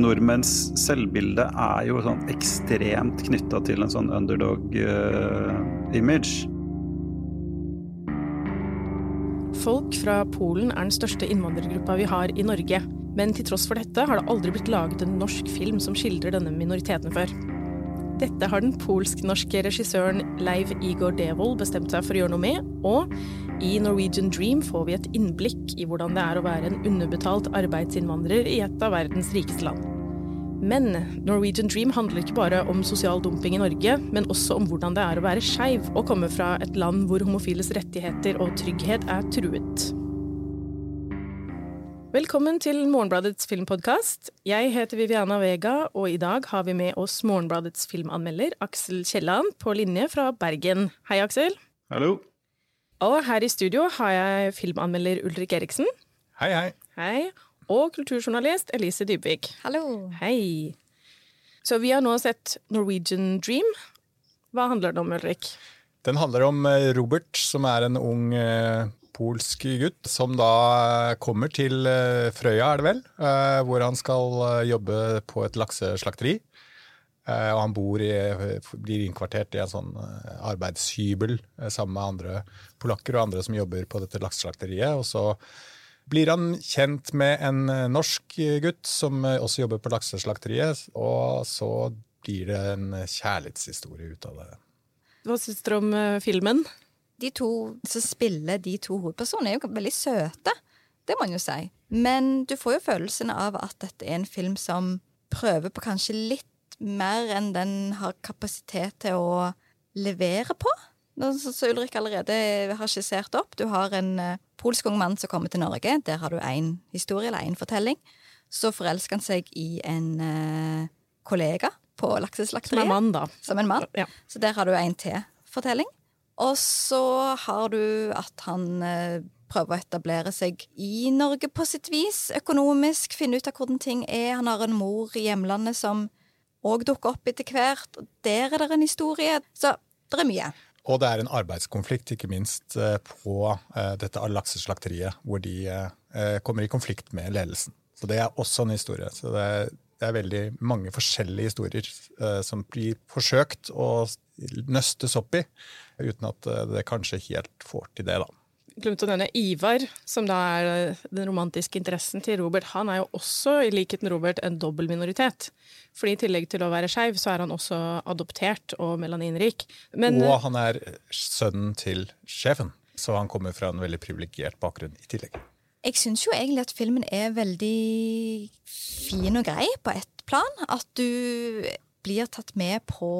nordmenns selvbilde er jo sånn ekstremt knytta til en sånn underdog-image. Folk fra Polen er den største innvandrergruppa vi har i Norge. Men til tross for dette har det aldri blitt laget en norsk film som skildrer denne minoriteten før. Dette har den polsk-norske regissøren Leiv Igor Devold bestemt seg for å gjøre noe med, og i Norwegian Dream får vi et innblikk i hvordan det er å være en underbetalt arbeidsinnvandrer i et av verdens rikeste land. Men Norwegian Dream handler ikke bare om sosial dumping i Norge, men også om hvordan det er å være skeiv og komme fra et land hvor homofiles rettigheter og trygghet er truet. Velkommen til Morgenbladets filmpodkast. Jeg heter Viviana Vega, og i dag har vi med oss Morgenbladets filmanmelder Aksel Kielland på linje fra Bergen. Hei, Aksel. Hallo. Og her i studio har jeg filmanmelder Ulrik Eriksen. Hei, hei. Hei. Og kulturjournalist Elise Dybvik. Hallo. Hei. Så vi har nå sett Norwegian Dream. Hva handler det om, Ulrik? Den handler om eh, Robert, som er en ung eh, polsk gutt som da kommer til eh, Frøya, er det vel, eh, hvor han skal eh, jobbe på et lakseslakteri. Og han bor i, blir innkvartert i en sånn arbeidshybel sammen med andre polakker og andre som jobber på dette lakseslakteriet. Og så blir han kjent med en norsk gutt som også jobber på lakseslakteriet. Og så blir det en kjærlighetshistorie ut av det. Hva syns dere om filmen? de to som spiller de to hovedpersonene, er jo veldig søte. Det må man jo si. Men du får jo følelsen av at dette er en film som prøver på kanskje litt mer enn den har kapasitet til å levere på. Som Ulrik allerede har skissert opp. Du har en uh, polsk ung mann som kommer til Norge. Der har du én historie, eller én fortelling. Så forelsker han seg i en uh, kollega på lakseslakteriet. Som en mann, da. Som en mann. Ja. Så der har du en til fortelling. Og så har du at han eh, prøver å etablere seg i Norge på sitt vis, økonomisk, finne ut av hvordan ting er. Han har en mor i hjemlandet som òg dukker opp etter hvert, og der er det en historie. Så det er mye. Og det er en arbeidskonflikt, ikke minst eh, på eh, dette lakseslakteriet, hvor de kommer i konflikt med ledelsen. Så det er også en historie. Så det er, det er veldig mange forskjellige historier som blir forsøkt å nøstes opp i, uten at eh, det kanskje helt får til det, da. Glemte å nevne Ivar, som da er eh, den romantiske interessen til Robert. Han er jo også, i likhet med Robert, en dobbel minoritet. Fordi i tillegg til å være skeiv, så er han også adoptert og melaninrik. Men, og han er sønnen til sjefen, så han kommer fra en veldig privilegert bakgrunn i tillegg. Jeg syns jo egentlig at filmen er veldig fin og grei på ett plan. At du blir tatt med på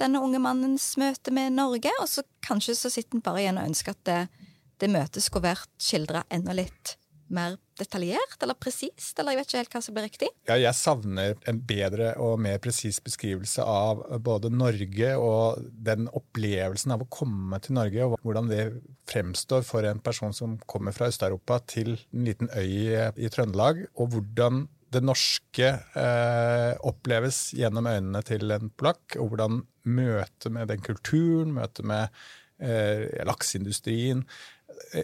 denne unge mannens møte med Norge. Og så kanskje så sitter han bare igjen og ønsker at det, det møtet skulle vært skildra enda litt mer detaljert eller presist, eller jeg vet ikke helt hva som blir riktig. Ja, jeg savner en bedre og mer presis beskrivelse av både Norge og den opplevelsen av å komme til Norge, og hvordan det fremstår for en person som kommer fra Øst-Europa til en liten øy i, Trøndelag, og hvordan det norske eh, oppleves gjennom øynene til en polakk, og hvordan møtet med den kulturen, møtet med eh, lakseindustrien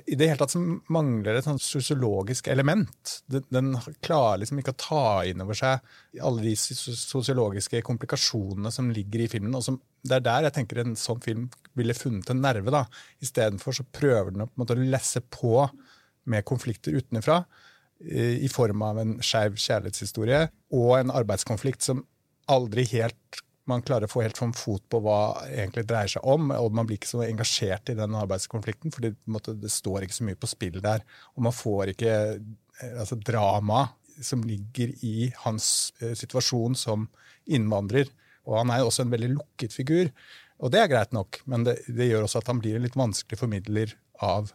I det hele tatt så mangler et sånn sosiologisk element. Den, den, klarer liksom ikke å ta inn over seg alle de sosiologiske komplikasjonene som ligger i filmen. og som, Det er der jeg tenker en sånn film ville funnet en nerve. da. Istedenfor så prøver den å på en måte lesse på med konflikter utenfra i form av en skeiv kjærlighetshistorie og en arbeidskonflikt som aldri helt man klarer å få helt sånn fot på hva egentlig dreier seg om. Og man blir ikke så engasjert i den arbeidskonflikten, for det står ikke så mye på spill der. Og man får ikke eh, altså, drama som ligger i hans eh, situasjon som innvandrer. Og han er jo også en veldig lukket figur. Og det er greit nok, men det, det gjør også at han blir en litt vanskelig formidler av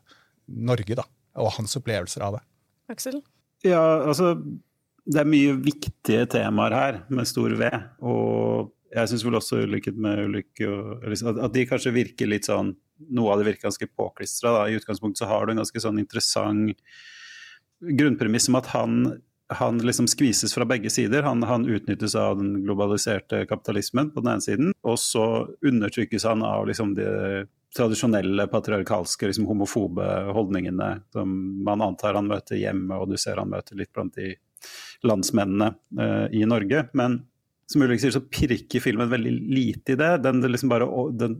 Norge, da. Og hans opplevelser av det. Aksel? Ja, altså Det er mye viktige temaer her, med stor V. Og jeg syns vel også, ulikhet med Ulykke, at de kanskje virker litt sånn Noe av det virker ganske påklistra. I utgangspunktet så har du en ganske sånn interessant grunnpremiss om at han, han liksom skvises fra begge sider. Han, han, utnyttes av den globaliserte kapitalismen på den ene siden, og så undertrykkes han av liksom det tradisjonelle patriarkalske, liksom homofobe holdningene som man antar han møter hjemme, og du ser han møter litt blant de landsmennene i Norge. Men som Ulrik sier, så pirker filmen veldig lite i det. Den, liksom bare, den,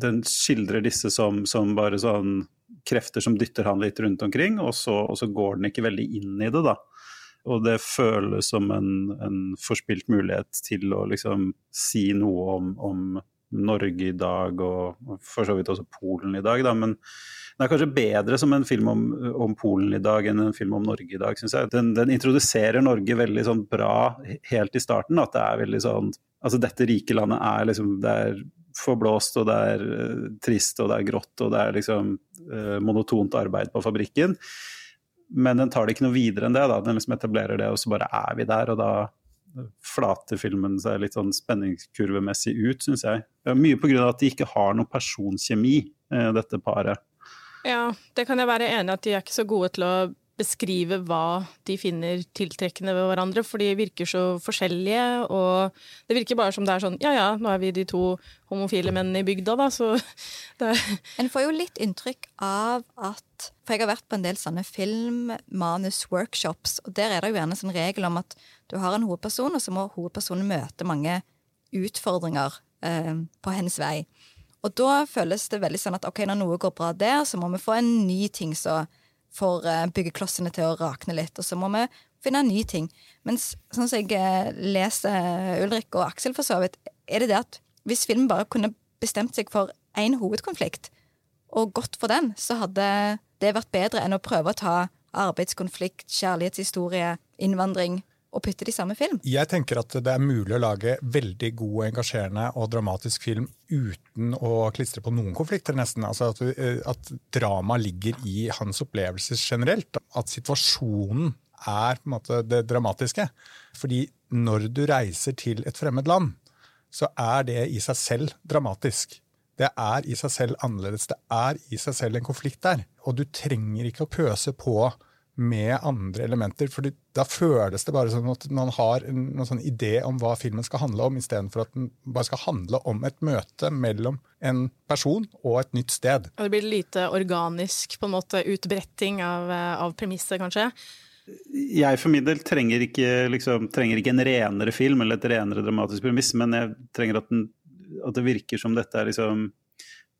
den skildrer disse som, som, bare sånn krefter som dytter han litt rundt omkring, og så, og så, går den ikke veldig inn i det, da. Og det føles som en, en forspilt mulighet til å liksom si noe om, om Norge i dag, og for så vidt også Polen i dag, da. Men den er kanskje bedre som en film om, om, Polen i dag enn en film om Norge i dag, syns jeg. Den, den, introduserer Norge veldig sånn bra helt i starten. At det er veldig sånn Altså dette rike landet er liksom Det er forblåst, og det er uh, trist, og det er grått, og det er liksom uh, monotont arbeid på fabrikken. Men den tar det ikke noe videre enn det. da, Den liksom etablerer det, og så bare er vi der. og da flater filmen seg litt sånn spenningskurvemessig ut, syns jeg. Mye pga. at de ikke har noe personkjemi, uh, dette paret. Ja, det kan jeg være enig i at de er ikke så gode til å beskrive hva de finner tiltrekkende ved hverandre, for de virker så forskjellige, og det virker bare som det er sånn ja ja, nå er vi de to homofile mennene i bygda, da, så det En får jo litt inntrykk av at For jeg har vært på en del sånne filmmanus-workshops, og der er det jo gjerne en sånn regel om at du har en hovedperson, og så må hovedpersonen møte mange utfordringer eh, på hennes vei. Og da føles det veldig sånn at ok, når noe går bra der, så må vi få en ny ting som får uh, byggeklossene til å rakne litt. Og så må vi finne en ny ting. Mens sånn som jeg uh, leser Ulrik og Aksel for så vidt, er det det at hvis filmen bare kunne bestemt seg for én hovedkonflikt, og gått for den, så hadde det vært bedre enn å prøve å ta arbeidskonflikt, kjærlighetshistorie, innvandring og putter i samme film? Jeg tenker at det er mulig å lage veldig god, engasjerende og dramatisk film uten å klistre på noen konflikter, nesten. Altså at, eh, at drama ligger i hans opplevelser generelt. At situasjonen er på en måte det dramatiske. Fordi når du reiser til et fremmed land, så er det i seg selv dramatisk. Det er i seg selv annerledes. Det er i seg selv en konflikt der. Og du trenger ikke å pøse på med andre elementer. for da føles det bare som at man har en, en sånn idé om hva filmen skal handle om, istedenfor at den bare skal handle om et møte mellom en person og et nytt sted. Og det blir lite organisk på en måte utbretting av, av premisset, kanskje? Jeg for min del trenger ikke, liksom, trenger ikke en renere film eller et renere dramatisk premiss, men jeg trenger at, den, at det virker som dette er liksom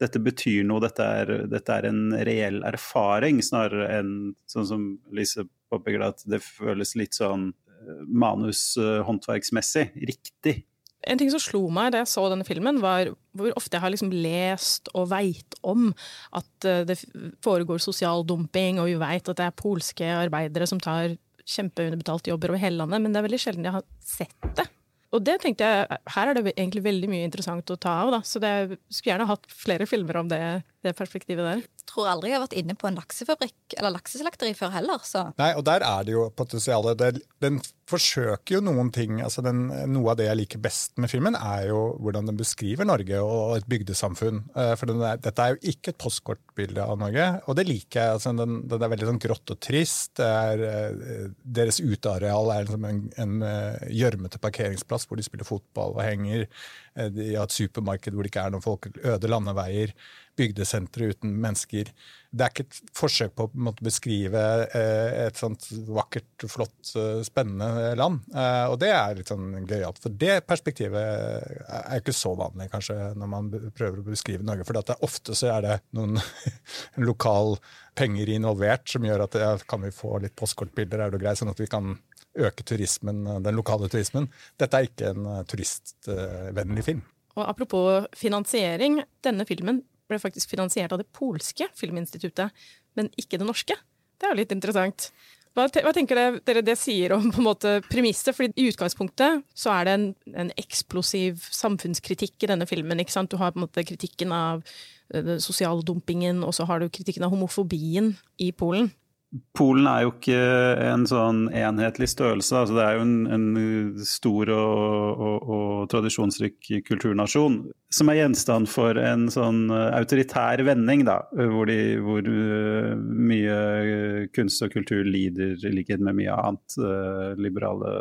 dette betyr noe, dette er, dette er, en reell erfaring, snarere enn sånn som Lise påpeker, at det føles litt sånn eh, manushåndverksmessig riktig. En ting som slo meg da jeg så denne filmen, var hvor ofte jeg har liksom lest og veit om at eh, det foregår sosial dumping, og vi veit at det er polske arbeidere som tar kjempeunderbetalte jobber over hele landet, men det er veldig sjelden jeg har sett det. Og det tenkte jeg, her er det egentlig veldig mye interessant å ta av, da. Så det, jeg skulle gjerne hatt flere filmer om det, det perspektivet der. Tror aldri jeg har vært inne på en laksefabrikk eller lakseslakteri før heller, så Nei, og der er det jo potensialet. Den forsøker jo noen ting. altså den, Noe av det jeg liker best med filmen, er jo hvordan den beskriver Norge og et bygdesamfunn. Eh, for er, dette er jo ikke et postkortbilde av Norge, og det liker jeg. altså Den, den er veldig sånn grått og trist. Er, eh, deres uteareal er liksom en, en eh, gjørmete parkeringsplass hvor de spiller fotball og henger. De har et supermarked hvor det ikke er noen folk, øde landeveier bygdesentre uten mennesker. Det er ikke et forsøk på å beskrive eh, et sånt vakkert, flott, eh, spennende land. Eh, og det er litt sånn gøyalt. For det perspektivet er ikke så vanlig, kanskje, når man prøver å beskrive Norge. For ofte så er det noen lokal penger involvert som gjør at ja, kan vi få litt postkortbilder, er det greit, sånn at vi kan øke turismen, den lokale turismen. Dette er ikke en turistvennlig film. Og Apropos finansiering, denne filmen ble faktisk finansiert av det polske filminstituttet, men ikke det norske. Det er jo litt interessant. Hva, hva tenker dere det sier om på en måte premisset? Fordi I utgangspunktet så er det en, en, eksplosiv samfunnskritikk i denne filmen. ikke sant? Du har på en måte kritikken av den sosiale dumpingen, og så har du kritikken av homofobien i Polen. Polen er jo ikke en sånn enhetlig størrelse. Altså det er jo en, en stor og, og, og, tradisjonsrik kulturnasjon som er gjenstand for en sånn autoritær vending, da, hvor, de, hvor uh, mye kunst og kultur lider, i likhet med mye annet, liberale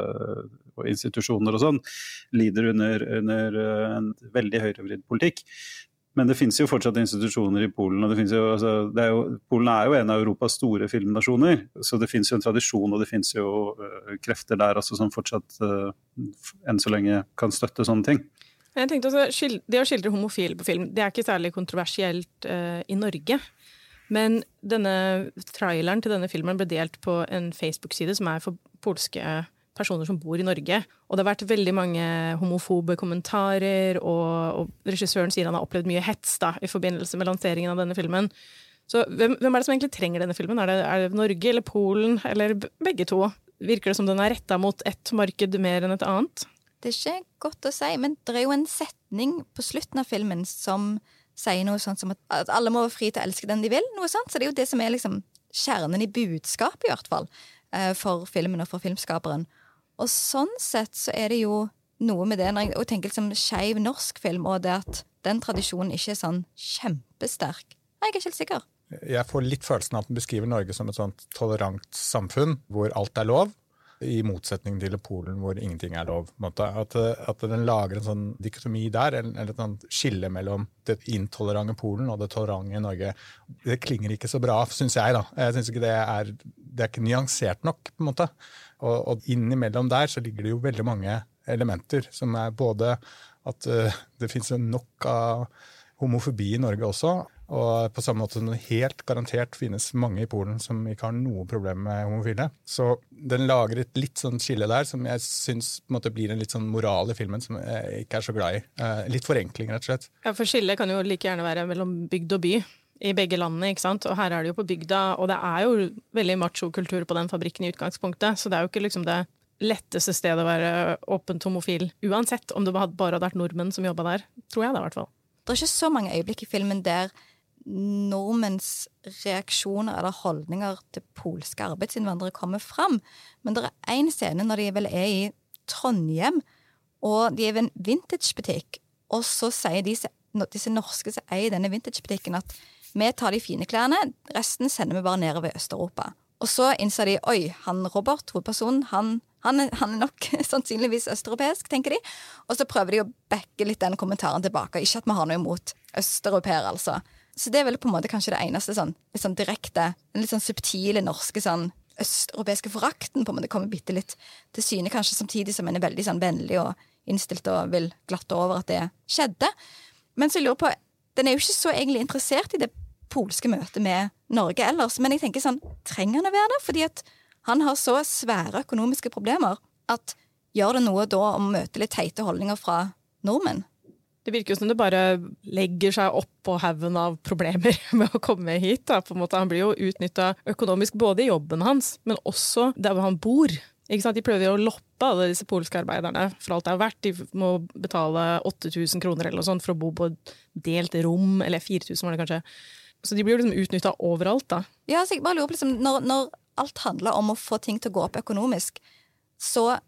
institusjoner og sånn, lider under, under en veldig høyrevridd politikk. Men det finnes jo fortsatt institusjoner i Polen. og jo, altså, er jo, Polen er jo en av Europas store filmnasjoner, så det finnes jo en tradisjon og det finnes jo uh, krefter der altså, som fortsatt uh, enn så lenge kan støtte sånne ting. Jeg tenkte også, Det å skildre homofile på film det er ikke særlig kontroversielt uh, i Norge. Men denne traileren til denne filmen ble delt på en Facebook-side som er for polske personer som bor i Norge. Og det har vært veldig mange homofobe kommentarer, og, og regissøren sier han har opplevd mye hets da, i forbindelse med lanseringen av denne filmen. Så hvem, hvem, er det som egentlig trenger denne filmen? Er det, er det Norge eller Polen, eller begge to? Virker det som den er retta mot ett marked mer enn et annet? Det er ikke godt å si, men det er jo en setning på slutten av filmen som sier noe sånt som at alle må være fri til å elske den de vil. noe sånt. Så det er jo det som er liksom kjernen i budskapet, i hvert fall, eh, for filmen og for filmskaperen. Og sånn sett så er det jo noe med det når jeg tenker liksom skeiv norsk film, og det at den tradisjonen ikke er sånn kjempesterk. Jeg er ikke helt sikker. Jeg får litt følelsen av at den beskriver Norge som et sånt tolerant samfunn hvor alt er lov, i motsetning til Polen hvor ingenting er lov. At, at, den lager en sånn dikotomi der, eller et skille mellom det intolerante Polen og det tolerante Norge. Det klinger ikke så bra, syns jeg. da. Jeg synes ikke det er, det er ikke nyansert nok. på en måte. Og, og innimellom der så ligger det jo veldig mange elementer, som er både at uh, det finnes nok av homofobi i Norge også. Og på samme måte som det helt garantert finnes mange i Polen som ikke har noe problem med homofile. Så den lager et litt sånn skille der som jeg syns blir en litt sånn moral i filmen som jeg ikke er så glad i. Uh, litt forenkling, rett og slett. Ja, For skillet kan jo like gjerne være mellom bygd og by i begge landene. ikke sant? Og her er det jo på bygda, og det er jo veldig machokultur på den fabrikken i utgangspunktet, så det er jo ikke liksom det letteste stedet å være åpent homofil, uansett om det bare hadde vært nordmenn som jobba der. Tror jeg det, i hvert fall. Det er ikke så mange øyeblikk i filmen der nordmenns reaksjoner eller holdninger til polske arbeidsinnvandrere kommer fram. Men det er én scene når de vel er i Trondheim, og de er ved en vintagebutikk, og så sier de, disse norske som eier denne vintagebutikken, at vi tar de fine klærne, resten sender vi bare nedover i Øst-Europa. Og så innser de oi, han Robert, hovedpersonen, han, han, han er nok sannsynligvis østeuropeisk, tenker de. Og så prøver de å backe litt den kommentaren tilbake. Ikke at vi har noe imot østeuropeere, altså. Så det er vel på en måte kanskje det eneste sånn, litt sånn direkte, litt sånn subtile norske sånn østeuropeiske forakten på en måte kommer bitte litt til syne, kanskje samtidig som en er veldig sånn vennlig og innstilt og vil glatte over at det skjedde. Men så jeg lurer på, den er jo ikke så egentlig interessert i det polske møtet med Norge ellers. Men jeg tenker sånn, trenger han å være det? Fordi at han har så svære økonomiske problemer at gjør det noe da å møte litt teite holdninger fra nordmenn? Det virker jo som det bare legger seg oppå haugen av problemer med å komme hit. Han blir jo utnytta økonomisk både i jobben hans, men også der hvor han bor. De prøver å loppe alle disse polske arbeiderne for alt det er verdt. De må betale 8000 kroner eller noe sånt for å bo på et delt rom, eller 4000 var det kanskje. Så de blir jo liksom utnytta overalt, da. Ja, så jeg bare lurer på liksom, når, når, alt handler om å få ting til å gå opp økonomisk, så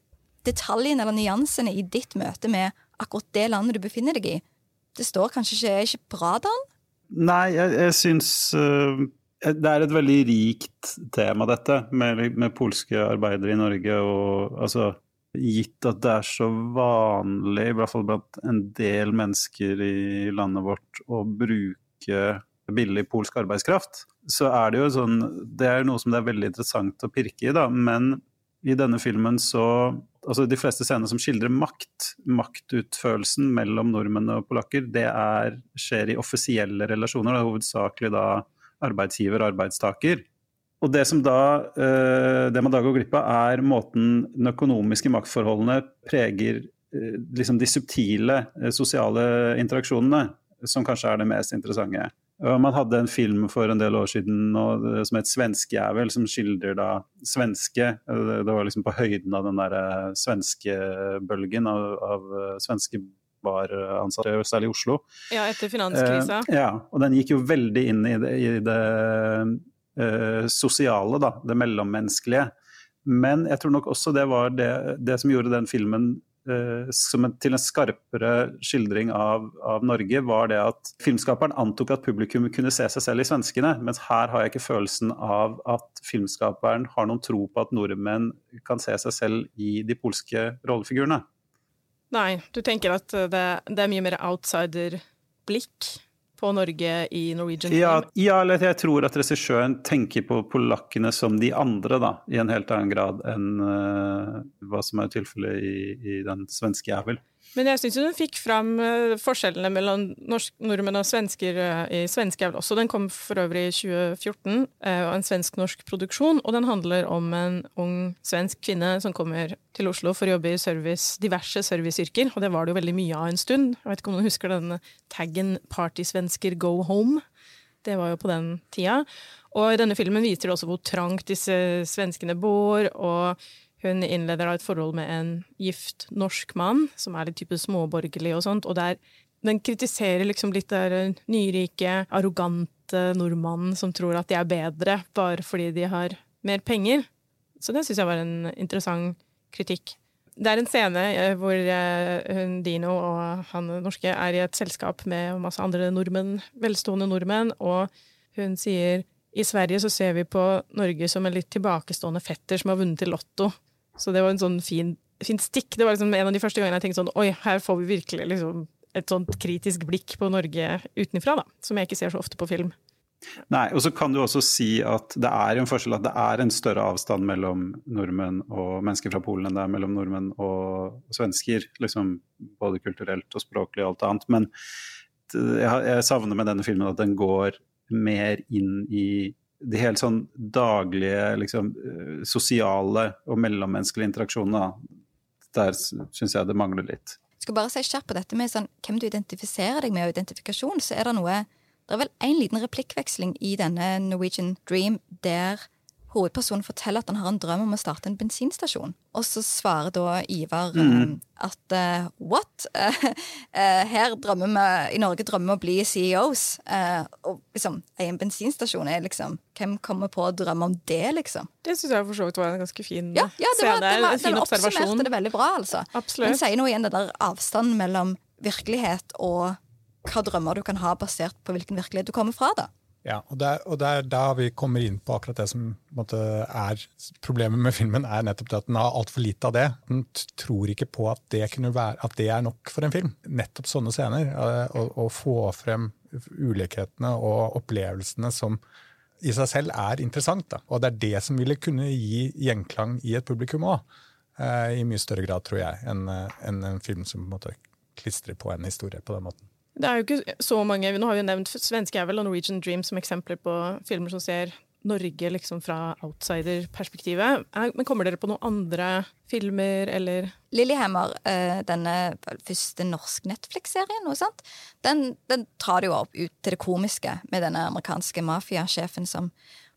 detaljene eller nyansene i ditt møte med akkurat det landet du befinner deg i, det står kanskje ikke, er ikke bra, Dan? Nei, jeg, jeg syns uh, det er et veldig rikt tema, dette, med, med polske arbeidere i Norge. og altså Gitt at det er så vanlig, i hvert fall blant en del mennesker i landet vårt, å bruke billig polsk arbeidskraft, så er det jo sånn Det er noe som det er veldig interessant å pirke i, da. Men i denne filmen så Altså de fleste scenene som skildrer makt, maktutførelsen mellom nordmenn og polakker, det er, skjer i offisielle relasjoner. Det hovedsakelig da arbeidsgiver og arbeidstaker. Og det, da, eh, det man da går glipp av, er måten den økonomiske maktforholdene preger eh, liksom de subtile eh, sosiale interaksjonene, som kanskje er det mest interessante. Man hadde en film for en del år siden som het 'Svenskejævel', som skildrer da svenske Det var liksom på høyden av den der svenskebølgen av, av eh, svenske ansatt, særlig i Oslo. Ja, etter finanskrisa. Eh, ja, og den gikk jo veldig inn i det, i det eh, sosiale, da. Det mellommenneskelige. Men jeg tror nok også det var det, det som gjorde den filmen Eh, som en, til en skarpere skildring av, av, Norge, var det at filmskaperen antok at publikum kunne se seg selv i svenskene, mens her har jeg ikke følelsen av at filmskaperen har noen tro på at nordmenn kan se seg selv i de polske rollefigurene. Nei, du tenker at det, det er mye mer outsider-blikk på Norge i Norwegian Ja, ja, eller jeg tror at regissøren tenker på polakkene som de andre, da, i en helt annen grad enn uh, hva som er tilfellet i, i den svenske jævel. Men jeg syns hun fikk fram uh, forskjellene mellom norsk, nordmenn og svensker uh, i Svenske også. Den kom for øvrig i 2014, uh, og en svensk-norsk produksjon. Og den handler om en ung svensk kvinne som kommer til Oslo for å jobbe i service, diverse serviceyrker. Og det var det jo veldig mye av en stund. Jeg vet ikke om du husker denne taggen 'Partysvensker go home'? Det var jo på den tida. Og i denne filmen viser det også hvor trangt disse svenskene bor. og hun innleder da et forhold med en gift norsk mann, som er litt type småborgerlig og sånt. Og der, den kritiserer liksom litt den nyrike, arrogante nordmannen som tror at de er bedre bare fordi de har mer penger. Så det syns jeg var en interessant kritikk. Det er en scene eh, hvor hun, Dino og han norske er i et selskap med masse andre nordmenn, velstående nordmenn, og hun sier i Sverige så ser vi på Norge som en litt tilbakestående fetter som har vunnet til Lotto. Så det var en sånn fin, fin stikk. Det var liksom en av de første gangene jeg tenkte sånn Oi, her får vi virkelig liksom et sånt kritisk blikk på Norge utenfra, da. Som jeg ikke ser så ofte på film. Nei, og så kan du også si at det er en forskjell at det er en større avstand mellom nordmenn og mennesker fra Polen enn det er mellom nordmenn og svensker. Liksom både kulturelt og språklig og alt annet. Men jeg savner med denne filmen at den går mer inn i de helt sånn daglige, liksom, eh, sosiale og mellommenneskelige interaksjonene, der syns jeg det mangler litt. Jeg skal bare si kjapt på dette med sånn, hvem du identifiserer deg med, og identifikasjon, så er det noe Det er vel en liten replikkveksling i denne Norwegian Dream der hovedpersonen forteller at han har en drøm om å starte en bensinstasjon. Og så svarer da Ivar mm. at uh, what? Uh, uh, her drømmer vi, I Norge drømmer vi å bli CEOs. og liksom, en bensinstasjon er liksom Hvem kommer på å drømme om det, liksom? Det syns jeg for så vidt var en ganske fin ja, ja, det var, scene. Det var, en fin den oppsummerte det veldig bra, altså. Absolutt. Den sier noe igjen, den der avstanden mellom virkelighet og hva drømmer du kan ha basert på hvilken virkelighet du kommer fra. da. Ja, og der, er, og der, der vi kommer inn på akkurat det som måte, er problemet med filmen, er nettopp det at den har altfor lite av det. Den tror ikke på at det, være, at det, er nok for en film. Nettopp sånne scener. Å få frem ulikhetene og opplevelsene som i seg selv er interessant. Da. Og det er det som ville kunne gi gjenklang i et publikum òg. Eh, I mye større grad, tror jeg, enn en, en film som på en måte klistrer på en historie på den måten. Det er jo ikke så mange, Nå har vi jo nevnt Svenske Avel og Norwegian Dream som eksempler på filmer som ser Norge liksom fra outsider-perspektivet. Men kommer dere på noen andre filmer, eller Lillehammer, eh, denne første norsk Netflix-serien, den, den tar det jo opp ut til det komiske med denne amerikanske mafiasjefen som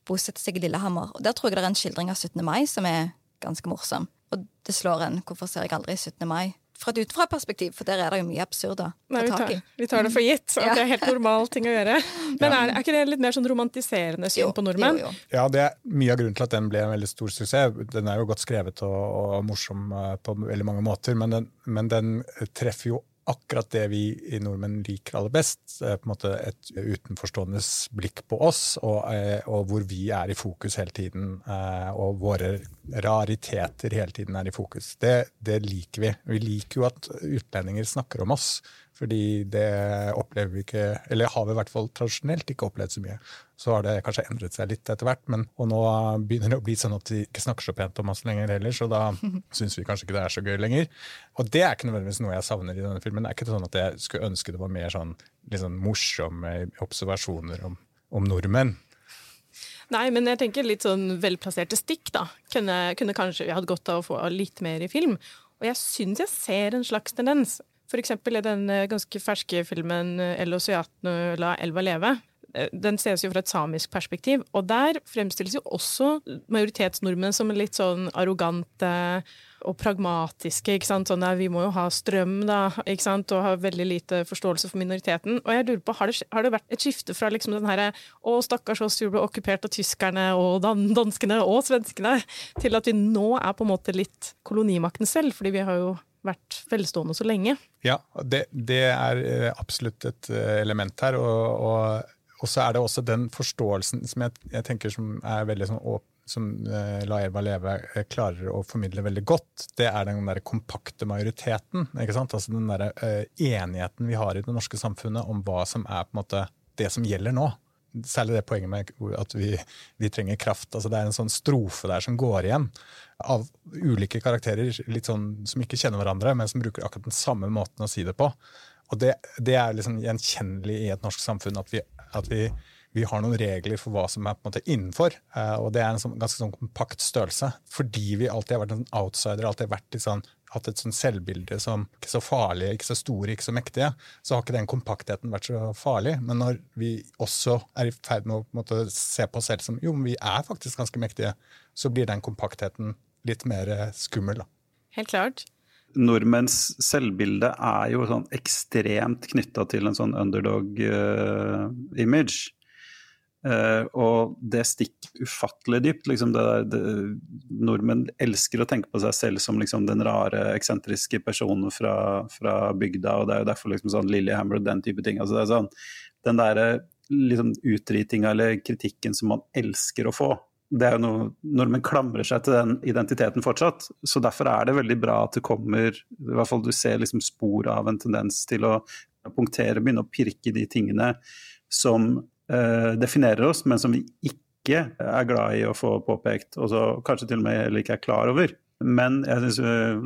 bosetter seg i Lillehammer. Og Der tror jeg det er en skildring av 17. mai som er ganske morsom. Og det slår en 'Hvorfor ser jeg aldri 17. mai?' Fra et utenfra-perspektiv, for der er det jo mye absurd å ta tak i. Vi tar det for gitt, at ja. det er helt normal ting å gjøre. Men er, er, ikke det litt mer sånn romantiserende syn på nordmenn? Jo, jo. Ja, det er mye av grunnen til at den ble en veldig stor suksess. Den er jo godt skrevet og, og morsom eh, på veldig mange måter, men den, men den treffer jo akkurat det vi i nordmenn liker aller best. på en måte Et utenforståendes blikk på oss, og, eh, og, hvor vi er i fokus hele tiden. Eh, og våre rariteter hele tiden er i fokus. Det, det liker vi. Vi liker jo at utlendinger snakker om oss. Fordi det opplever vi ikke, eller har vi i hvert fall tradisjonelt ikke opplevd så mye. Så har det kanskje endret seg litt etter hvert, men, og nå begynner det å bli sånn at de ikke snakker så pent om oss lenger heller, så da syns vi kanskje ikke det er så gøy lenger. Og det er ikke nødvendigvis noe jeg savner i denne filmen. Det er ikke sånn at jeg skulle ønske det var mer sånn, sånn morsomme observasjoner om, om nordmenn. Nei, men jeg tenker litt sånn velplasserte stikk, da. Kunne, kunne kanskje vi hatt godt av å få litt mer i film. Og jeg syns jeg ser en slags tendens. For eksempel i den eh, ganske ferske filmen «Ello 'El Oceatno la elva leve'. Eh, den ses jo fra et samisk perspektiv, og der fremstilles jo også majoritetsnordmenn som litt sånn arrogante og pragmatiske. ikke sant? Sånn der, Vi må jo ha strøm, da, ikke sant? og ha veldig lite forståelse for minoriteten. Og jeg lurer på, Har det, har det vært et skifte fra liksom den herre 'Å, stakkars oss, vi ble okkupert av tyskerne og danskene og svenskene', til at vi nå er på en måte litt kolonimakten selv? fordi vi har jo vært velstående så lenge. Ja, det, det er eh, absolutt et eh, element her. og, og Og så er det også den forståelsen som jeg, jeg tenker som er veldig sånn åpen som uh, La Elva leve klarer å formidle veldig godt, det er den der kompakte majoriteten. ikke sant? Altså Den der uh, enigheten vi har i det norske samfunnet om hva som er på en måte det som gjelder nå. Særlig det poenget med at vi, vi trenger kraft. altså Det er en sånn strofe der som går igjen av ulike karakterer litt sånn, som ikke kjenner hverandre, men som bruker akkurat den samme måten å si det på. Og det, det er liksom gjenkjennelig i et norsk samfunn at vi, at vi, vi, har noen regler for hva som er på en måte innenfor. Uh, og det er en sånn, ganske sånn kompakt størrelse. Fordi vi alltid har vært en outsider, alltid vært sånn, hatt et sånn selvbilde som ikke så farlige, ikke så store, ikke så mektige, så har ikke den kompaktheten vært så farlig. Men når vi også er i ferd med å på måte, se på oss selv som jo, men vi er faktisk ganske mektige, så blir den kompaktheten litt mer eh, skummel. Da. Helt klart nordmenns selvbilde er jo sånn ekstremt knytta til en sånn underdog-image. Uh, og det stikker ufattelig dypt. Liksom det det, nordmenn elsker å tenke på seg selv som liksom den rare, eksentriske personen fra, fra, bygda. og Det er jo derfor liksom sånn Lillehammer og den type ting. Altså det er sånn, den derre liksom utritinga eller kritikken som man elsker å få det er jo noe Nordmenn klamrer seg til den identiteten fortsatt. Så derfor er det veldig bra at det kommer i hvert fall Du ser liksom spor av en tendens til å punktere, begynne å pirke de tingene som eh, definerer oss, men som vi ikke er glad i å få påpekt, og så kanskje til og med heller ikke er klar over. Men jeg syns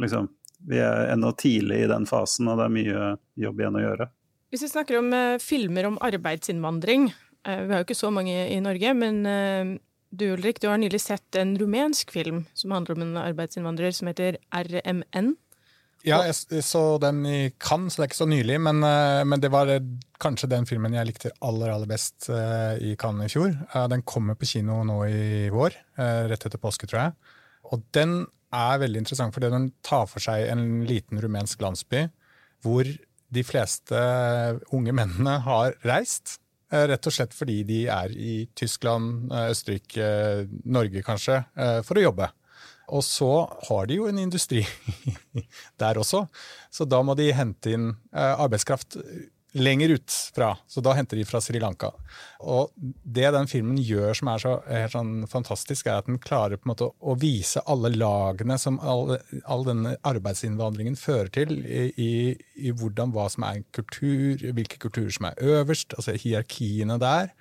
liksom, vi er ennå tidlig i den fasen, og det er mye jobb igjen å gjøre. Hvis vi snakker om eh, filmer om arbeidsinnvandring, eh, vi har jo ikke så mange i Norge, men eh, du Ulrik, du har nylig sett en rumensk film som handler om en arbeidsinnvandrer som heter RMN. Ja, jeg så den i Cannes, så det er ikke så nylig, men, eh, men, det var eh, kanskje den filmen jeg likte aller aller best eh, i Cannes i fjor. Den kommer på kino nå i vår, rett etter påske, tror jeg. Og den er veldig interessant, fordi den tar for seg en liten rumensk landsby hvor de fleste unge mennene har reist rett og slett fordi de er i Tyskland, Østerrike, Norge kanskje, for å jobbe. Og så har de jo en industri der også, så da må de hente inn arbeidskraft lenger ut fra. Så da henter de fra Sri Lanka. Og det den filmen gjør som er så helt sånn fantastisk, er at den klarer på en måte å vise alle lagene som all, all denne arbeidsinnvandringen fører til, i, i, i, hvordan hva som er en kultur, hvilke kulturer som er øverst, altså hierarkiene der,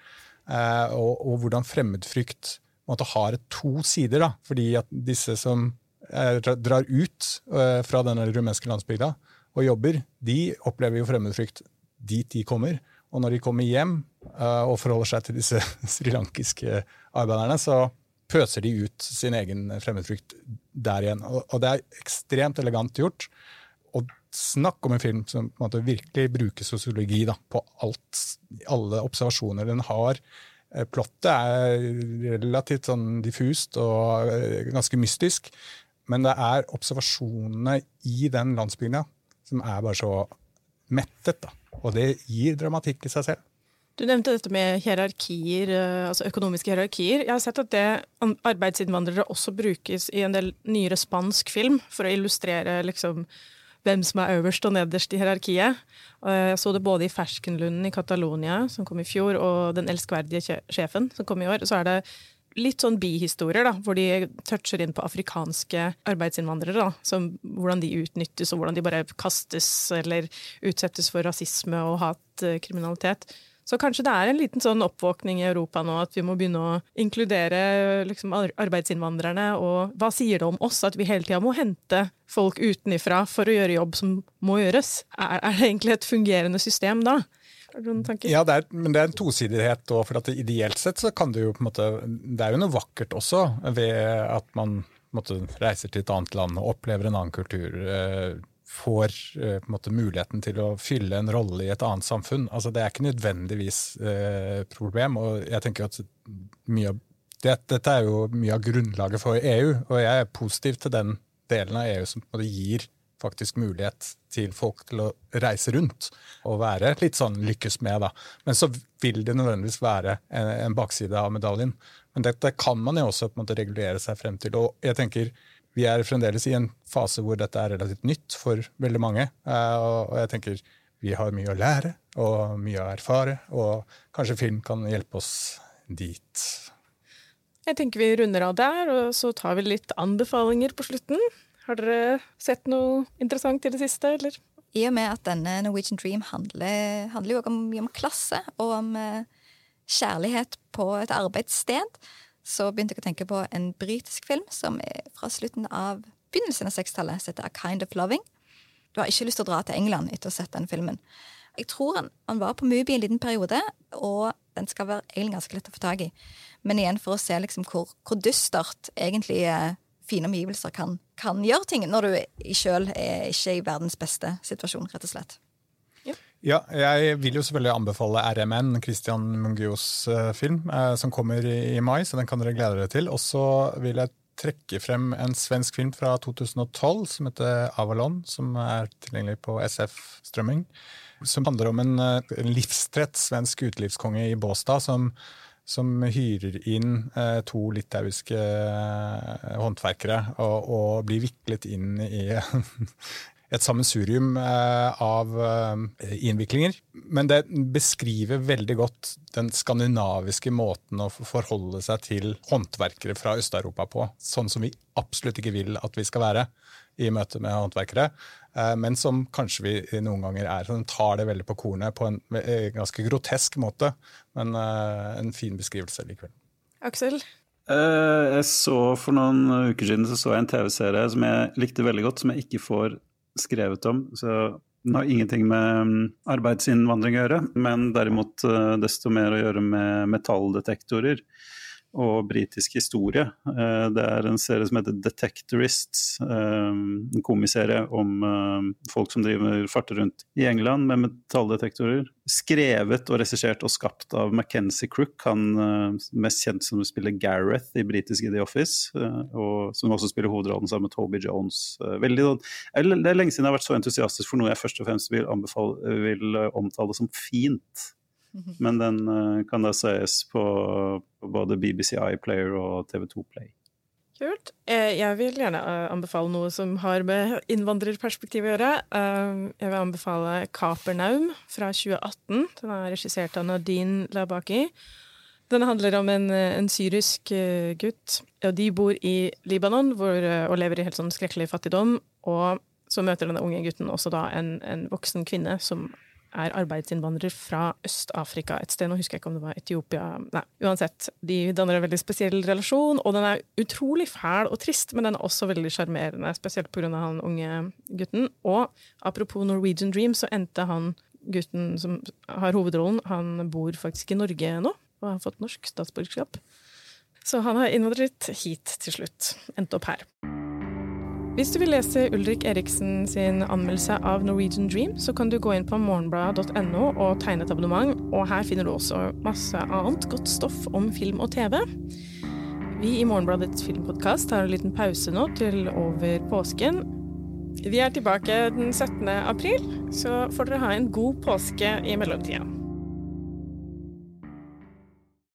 eh, og, og, hvordan fremmedfrykt måte, har to sider. da, fordi at disse som eh, drar ut eh, fra denne rumenske landsbygda og jobber, de opplever jo fremmedfrykt dit de kommer. Og når de kommer hjem uh, og forholder seg til disse srilankiske arbeiderne, så pøser de ut sin egen fremmedfrykt der igjen. Og, det er ekstremt elegant gjort. Og snakk om en film som en måte, virkelig bruker sosiologi på alt, alle observasjoner den har. Eh, plottet er relativt sånn diffust og eh, ganske mystisk, men det er observasjonene i den landsbygda som er bare så mettet. da. Og det gir dramatikk i seg selv. Du nevnte dette med hierarkier, eh, altså økonomiske hierarkier. Jeg har sett at det arbeidsinnvandrere også brukes i en del nyere spansk film for å illustrere liksom hvem som er øverst og nederst i hierarkiet. Jeg så det både i Ferskenlunden i Catalonia, som kom i fjor, og Den elskverdige sjefen, som kom i år. Så er det litt sånn bihistorier, da, hvor de toucher inn på afrikanske arbeidsinnvandrere. Da, som Hvordan de utnyttes, og hvordan de bare kastes eller utsettes for rasisme og hatkriminalitet. Så kanskje det er en liten sånn oppvåkning i Europa nå, at vi må begynne å inkludere liksom, arbeidsinnvandrerne. Og hva sier det om oss at vi hele tida må hente folk utenifra for å gjøre jobb som må gjøres? Er, er det egentlig et fungerende system da? Ja, det er, men det er en tosidighet. òg. for ideelt sett så kan det jo på en måte Det er jo noe vakkert også ved at man måte, reiser til et annet land og opplever en annen kultur. Eh, får eh, måte muligheten til å fylle en rolle i et annet samfunn. Altså, det er ikke nødvendigvis eh, problem. og jeg tenker at av det, Dette er jo mye av grunnlaget for EU, og jeg er positiv til den delen av EU som måte gir faktisk mulighet til folk til å reise rundt og være litt sånn lykkes med. da. Men så vil det nødvendigvis være en, en bakside av medaljen. Men dette kan man jo også på en måte regulere seg frem til. Og jeg tenker vi er fremdeles i en fase hvor dette er relativt nytt for veldig mange. Uh, og jeg tenker vi har mye å lære og mye å erfare, og kanskje film kan hjelpe oss dit. Jeg tenker vi runder av der, og så tar vi litt anbefalinger på slutten. Har dere sett noe interessant i det siste, eller? I og med at denne Norwegian Dream handler, handler jo om, om klasse og om eh, kjærlighet på et arbeidssted, så begynte jeg å tenke på en britisk film som er fra slutten av begynnelsen av 60-tallet, som heter A Kind of Loving. Du har ikke lyst til å dra til England etter å ha sett den filmen. Jeg tror han, han var på Mubi en liten periode, og den skal være egentlig ganske lett å få tak i. Men igjen for å se liksom hvor, hvor dystert egentlig eh, fine omgivelser kan, kan gjøre ting når du sjøl er ikke i verdens beste situasjon, rett og slett. Ja, jeg vil jo selvfølgelig anbefale RMN, Christian Mungios uh, film, uh, som kommer i, mai, så den kan dere glede dere til. Og så vil jeg trekke frem en svensk film fra 2012 som heter Avalon, som er tilgjengelig på SF Strømming. Som handler om en, uh, en livstrett svensk utelivskonge i Båstad som som hyrer inn eh, to litauiske eh, håndverkere og, og, blir viklet inn i et sammensurium eh, av eh, innviklinger. Men det beskriver veldig godt den skandinaviske måten å forholde seg til håndverkere fra Øst-Europa på. Sånn som vi absolutt ikke vil at vi skal være i møte med håndverkere. Eh, men som kanskje vi noen ganger er. Så den tar det veldig på kornet på en ganske grotesk måte, men en fin beskrivelse likevel. Aksel? Jeg så For noen uker siden så, så jeg en TV-serie som jeg likte veldig godt, som jeg ikke får skrevet om. så den har ingenting med mm, arbeidsinnvandring å gjøre, men derimot desto mer å gjøre med metalldetektorer og britisk historie. Eh, det er en serie som heter Detectorists, eh, en komiserie om eh, folk som driver farter rundt i England med metalldetektorer. Skrevet og regissert og skapt av Mackenzie Crook, han mest kjent som spiller Gareth i britiske The Office, og som også spiller hovedrollen sammen med Toby Jones. Veldig, sånn, det er lenge siden jeg har vært så entusiastisk for noe jeg først og fremst vil, anbefale, vil omtale som fint. Men den kan da sees på på både BBC iPlayer og TV2 Play. Kult. Eh, jeg vil gjerne eh, anbefale noe som har med innvandrerperspektiv å gjøre. Eh, jeg vil anbefale Kapernaum fra 2018. Den er regissert av Nadine Labaki. Den handler om en, en syrisk gutt. Ja, De bor i Libanon hvor, og lever i helt sånn skrekkelig fattigdom. Og så møter denne unge gutten også da en, en voksen kvinne som er arbeidsinnvandrer fra Øst-Afrika et sted. Nå husker jeg ikke om det var Etiopia. Nei, uansett. De danner en veldig spesiell relasjon, og den er utrolig fæl og trist, men den er også veldig sjarmerende, spesielt pga. han unge gutten. Og apropos Norwegian Dream, så endte han gutten som har hovedrollen, han bor faktisk i Norge nå og har fått norsk statsborgerskap. Så han har innvandret hit til slutt. Endte opp her. Hvis du vil lese Ulrik Eriksen sin anmeldelse av Norwegian Dream, så kan du gå inn på morgenbladet.no og tegne et abonnement. Og her finner du også masse annet godt stoff om film og TV. Vi i Morgenbladets filmpodkast har en liten pause nå til over påsken. Vi er tilbake den 17. april, så får dere ha en god påske i mellomtida.